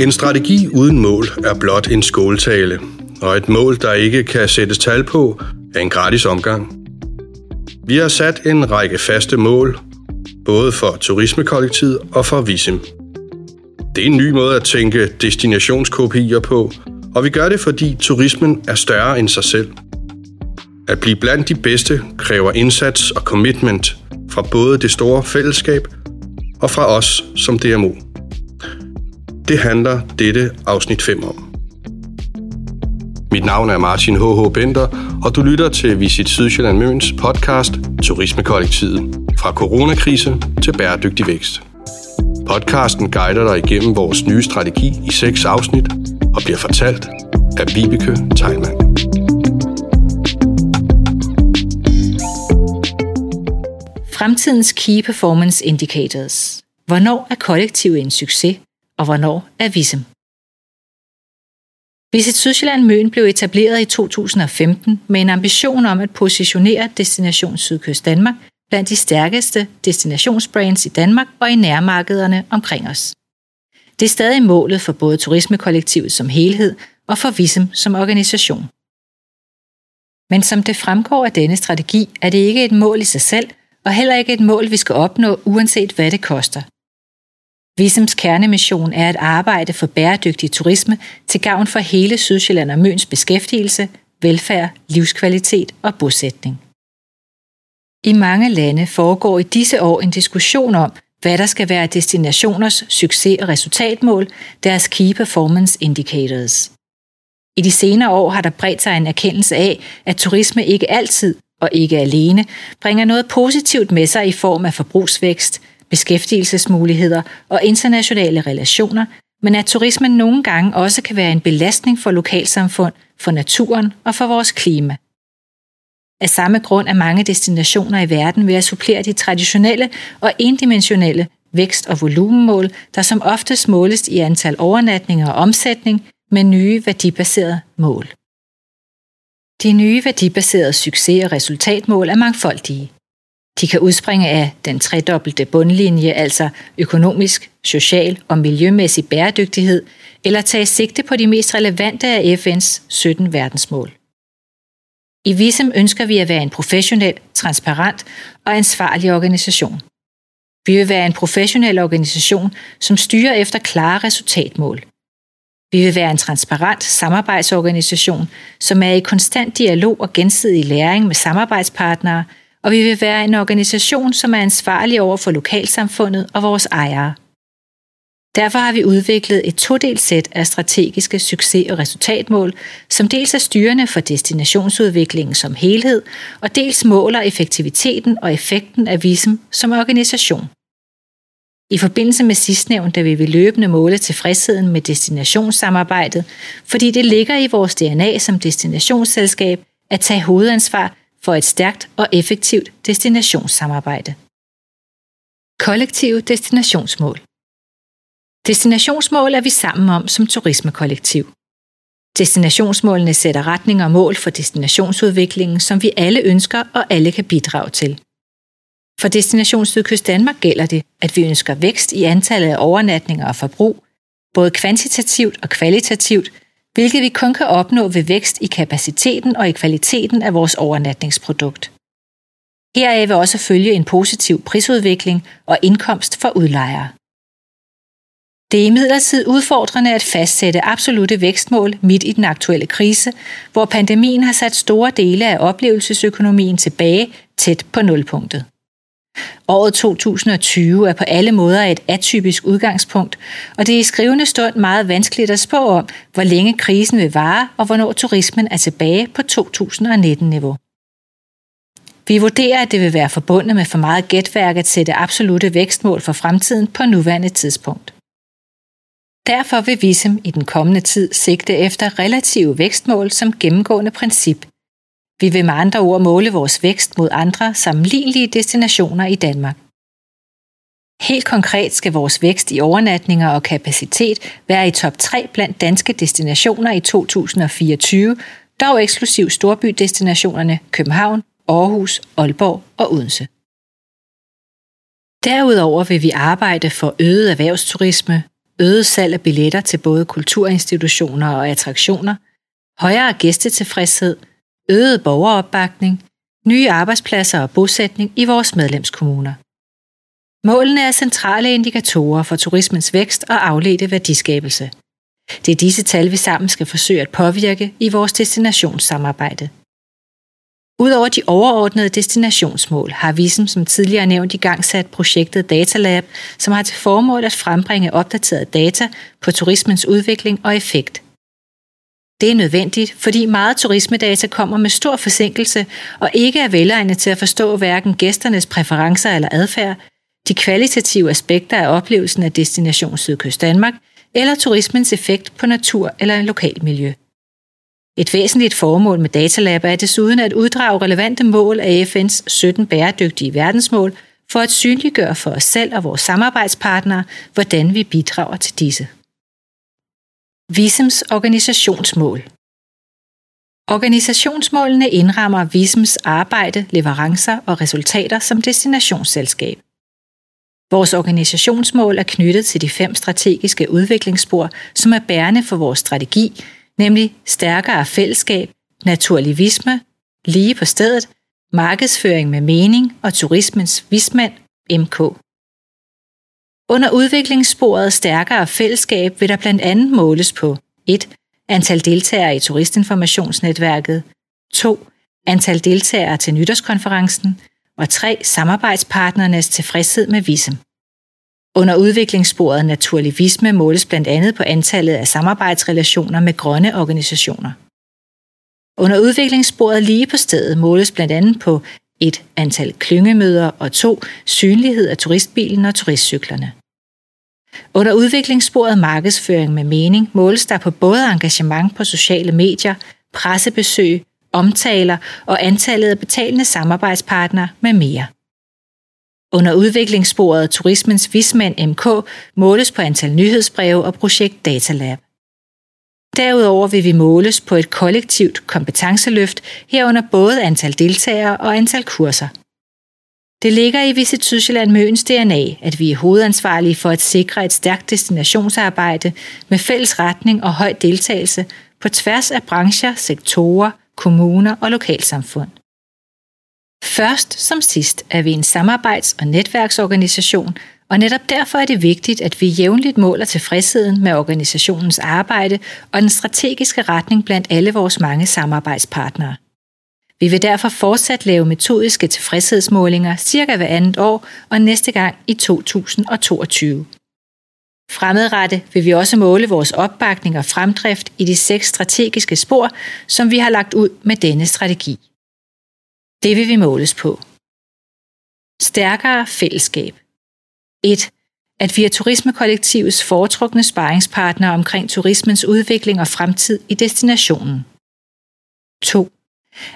En strategi uden mål er blot en skåltale, og et mål, der ikke kan sættes tal på, er en gratis omgang. Vi har sat en række faste mål, både for turismekollektivet og for Visim. Det er en ny måde at tænke destinationskopier på, og vi gør det, fordi turismen er større end sig selv. At blive blandt de bedste kræver indsats og commitment fra både det store fællesskab og fra os som DMO. Det handler dette afsnit 5 om. Mit navn er Martin H.H. Bender, og du lytter til Visit Sydsjælland Møns podcast Turismekollektivet. Fra coronakrise til bæredygtig vækst. Podcasten guider dig igennem vores nye strategi i seks afsnit og bliver fortalt af Vibeke Teilmann. Fremtidens Key Performance Indicators. Hvornår er kollektivet en succes, og hvornår er Visum? Visit Sydsjælland Møn blev etableret i 2015 med en ambition om at positionere Destination Sydkyst Danmark blandt de stærkeste destinationsbrands i Danmark og i nærmarkederne omkring os. Det er stadig målet for både turismekollektivet som helhed og for Visum som organisation. Men som det fremgår af denne strategi, er det ikke et mål i sig selv, og heller ikke et mål, vi skal opnå, uanset hvad det koster. Visums kernemission er at arbejde for bæredygtig turisme til gavn for hele Sydsjælland og Møns beskæftigelse, velfærd, livskvalitet og bosætning. I mange lande foregår i disse år en diskussion om, hvad der skal være destinationers succes- og resultatmål, deres Key Performance Indicators. I de senere år har der bredt sig en erkendelse af, at turisme ikke altid og ikke alene bringer noget positivt med sig i form af forbrugsvækst, beskæftigelsesmuligheder og internationale relationer, men at turismen nogle gange også kan være en belastning for lokalsamfund, for naturen og for vores klima. Af samme grund er mange destinationer i verden ved at supplere de traditionelle og endimensionelle vækst- og volumenmål, der som oftest måles i antal overnatninger og omsætning med nye værdibaserede mål. De nye værdibaserede succes- og resultatmål er mangfoldige. De kan udspringe af den tredobbelte bundlinje, altså økonomisk, social og miljømæssig bæredygtighed, eller tage sigte på de mest relevante af FN's 17 verdensmål. I Visum ønsker vi at være en professionel, transparent og ansvarlig organisation. Vi vil være en professionel organisation, som styrer efter klare resultatmål. Vi vil være en transparent samarbejdsorganisation, som er i konstant dialog og gensidig læring med samarbejdspartnere, og vi vil være en organisation, som er ansvarlig over for lokalsamfundet og vores ejere. Derfor har vi udviklet et todelt sæt af strategiske succes- og resultatmål, som dels er styrende for destinationsudviklingen som helhed, og dels måler effektiviteten og effekten af VISM som organisation. I forbindelse med sidstnævnte vil vi løbende måle tilfredsheden med destinationssamarbejdet, fordi det ligger i vores DNA som destinationsselskab at tage hovedansvar for et stærkt og effektivt destinationssamarbejde. Kollektive destinationsmål Destinationsmål er vi sammen om som turismekollektiv. Destinationsmålene sætter retning og mål for destinationsudviklingen, som vi alle ønsker og alle kan bidrage til. For Destination Sydkyst Danmark gælder det, at vi ønsker vækst i antallet af overnatninger og forbrug, både kvantitativt og kvalitativt, hvilket vi kun kan opnå ved vækst i kapaciteten og i kvaliteten af vores overnatningsprodukt. Heraf vil også følge en positiv prisudvikling og indkomst for udlejere. Det er imidlertid udfordrende at fastsætte absolute vækstmål midt i den aktuelle krise, hvor pandemien har sat store dele af oplevelsesøkonomien tilbage tæt på nulpunktet. Året 2020 er på alle måder et atypisk udgangspunkt, og det er i skrivende stund meget vanskeligt at spå om, hvor længe krisen vil vare og hvornår turismen er tilbage på 2019-niveau. Vi vurderer, at det vil være forbundet med for meget gætværk at sætte absolute vækstmål for fremtiden på nuværende tidspunkt. Derfor vil Visum i den kommende tid sigte efter relative vækstmål som gennemgående princip, vi vil med andre ord måle vores vækst mod andre sammenlignelige destinationer i Danmark. Helt konkret skal vores vækst i overnatninger og kapacitet være i top 3 blandt danske destinationer i 2024, dog eksklusiv storbydestinationerne København, Aarhus, Aalborg og Odense. Derudover vil vi arbejde for øget erhvervsturisme, øget salg af billetter til både kulturinstitutioner og attraktioner, højere gæstetilfredshed, øget borgeropbakning, nye arbejdspladser og bosætning i vores medlemskommuner. Målene er centrale indikatorer for turismens vækst og afledte værdiskabelse. Det er disse tal, vi sammen skal forsøge at påvirke i vores destinationssamarbejde. Udover de overordnede destinationsmål har VISM som tidligere nævnt i gang sat projektet Datalab, som har til formål at frembringe opdaterede data på turismens udvikling og effekt. Det er nødvendigt, fordi meget turismedata kommer med stor forsinkelse og ikke er velegnet til at forstå hverken gæsternes præferencer eller adfærd, de kvalitative aspekter af oplevelsen af Destination Sydkyst Danmark eller turismens effekt på natur eller lokalmiljø. Et væsentligt formål med Datalab er desuden at uddrage relevante mål af FN's 17 bæredygtige verdensmål for at synliggøre for os selv og vores samarbejdspartnere, hvordan vi bidrager til disse. Visums organisationsmål Organisationsmålene indrammer Visums arbejde, leverancer og resultater som destinationsselskab. Vores organisationsmål er knyttet til de fem strategiske udviklingsspor, som er bærende for vores strategi, nemlig stærkere fællesskab, naturlivisme, lige på stedet, markedsføring med mening og turismens vismand, MK. Under udviklingssporet stærkere fællesskab vil der blandt andet måles på 1. Antal deltagere i turistinformationsnetværket, 2. Antal deltagere til nytårskonferencen, og 3. Samarbejdspartnernes tilfredshed med visum. Under udviklingssporet naturlivisme måles blandt andet på antallet af samarbejdsrelationer med grønne organisationer. Under udviklingssporet lige på stedet måles blandt andet på et antal klyngemøder og to synlighed af turistbilen og turistcyklerne. Under udviklingssporet markedsføring med mening måles der på både engagement på sociale medier, pressebesøg, omtaler og antallet af betalende samarbejdspartnere med mere. Under udviklingssporet Turismens Vismand MK måles på antal nyhedsbreve og projekt Datalab. Derudover vil vi måles på et kollektivt kompetenceløft herunder både antal deltagere og antal kurser. Det ligger i Visit Sydsjælland Møns DNA, at vi er hovedansvarlige for at sikre et stærkt destinationsarbejde med fælles retning og høj deltagelse på tværs af brancher, sektorer, kommuner og lokalsamfund. Først som sidst er vi en samarbejds- og netværksorganisation, og netop derfor er det vigtigt, at vi jævnligt måler tilfredsheden med organisationens arbejde og den strategiske retning blandt alle vores mange samarbejdspartnere. Vi vil derfor fortsat lave metodiske tilfredshedsmålinger cirka hver andet år og næste gang i 2022. Fremadrettet vil vi også måle vores opbakning og fremdrift i de seks strategiske spor, som vi har lagt ud med denne strategi. Det vil vi måles på. Stærkere fællesskab. 1. At vi er turismekollektivets foretrukne sparringspartner omkring turismens udvikling og fremtid i destinationen. 2.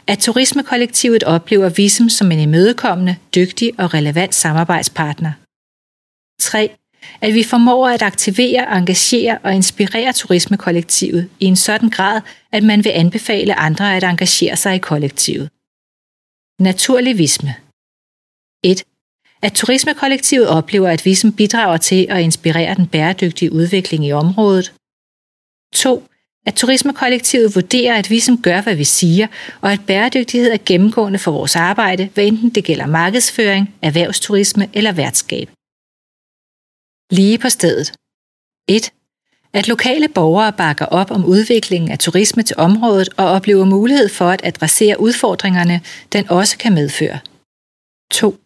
At turismekollektivet oplever Visum som en imødekommende, dygtig og relevant samarbejdspartner. 3. At vi formår at aktivere, engagere og inspirere turismekollektivet i en sådan grad, at man vil anbefale andre at engagere sig i kollektivet. Naturlivisme 1. At turismekollektivet oplever, at Visum bidrager til at inspirere den bæredygtige udvikling i området. 2. At turismekollektivet vurderer, at Vism gør, hvad vi siger, og at bæredygtighed er gennemgående for vores arbejde, hvad enten det gælder markedsføring, erhvervsturisme eller værtskab. Lige på stedet. 1. At lokale borgere bakker op om udviklingen af turisme til området og oplever mulighed for at adressere udfordringerne, den også kan medføre. 2.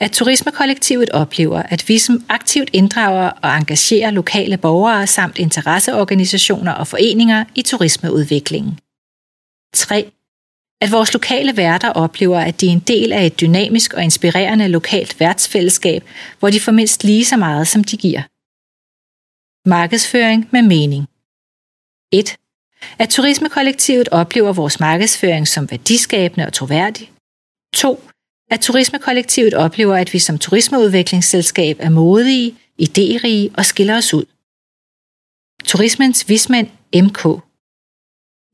At turismekollektivet oplever, at vi som aktivt inddrager og engagerer lokale borgere samt interesseorganisationer og foreninger i turismeudviklingen. 3. At vores lokale værter oplever, at de er en del af et dynamisk og inspirerende lokalt værtsfællesskab, hvor de får mindst lige så meget, som de giver. Markedsføring med mening. 1. At turismekollektivet oplever vores markedsføring som værdiskabende og troværdig. 2. At turismekollektivet oplever, at vi som turismeudviklingsselskab er modige, idérige og skiller os ud. Turismens vismand MK.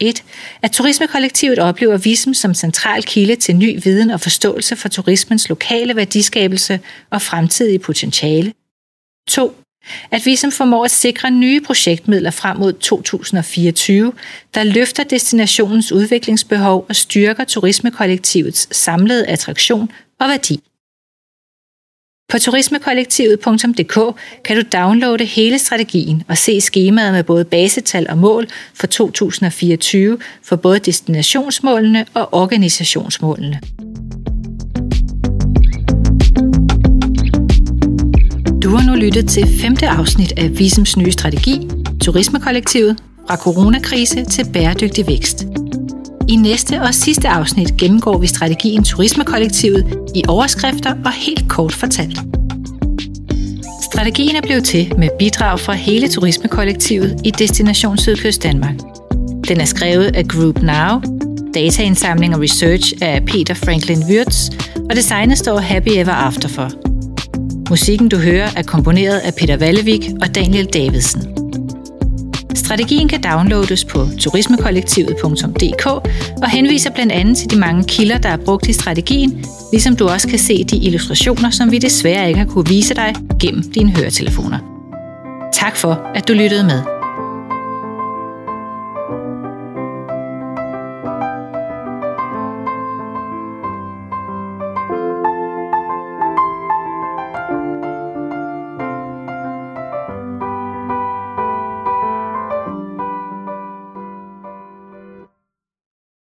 1. At turismekollektivet oplever visum som central kilde til ny viden og forståelse for turismens lokale værdiskabelse og fremtidige potentiale. 2 at vi som formår at sikre nye projektmidler frem mod 2024, der løfter destinationens udviklingsbehov og styrker turismekollektivets samlede attraktion og værdi. På turismekollektivet.dk kan du downloade hele strategien og se skemaet med både basetal og mål for 2024 for både destinationsmålene og organisationsmålene. Du har nu lyttet til femte afsnit af Visums nye strategi, Turismekollektivet, fra coronakrise til bæredygtig vækst. I næste og sidste afsnit gennemgår vi strategien Turismekollektivet i overskrifter og helt kort fortalt. Strategien er blevet til med bidrag fra hele Turismekollektivet i Destination Sydkyst Danmark. Den er skrevet af Group Now, dataindsamling og research af Peter Franklin Wirtz, og designet står Happy Ever After for. Musikken du hører er komponeret af Peter Vallevik og Daniel Davidsen. Strategien kan downloades på turismekollektivet.dk og henviser blandt andet til de mange kilder, der er brugt i strategien, ligesom du også kan se de illustrationer, som vi desværre ikke har kunne vise dig gennem dine høretelefoner. Tak for, at du lyttede med.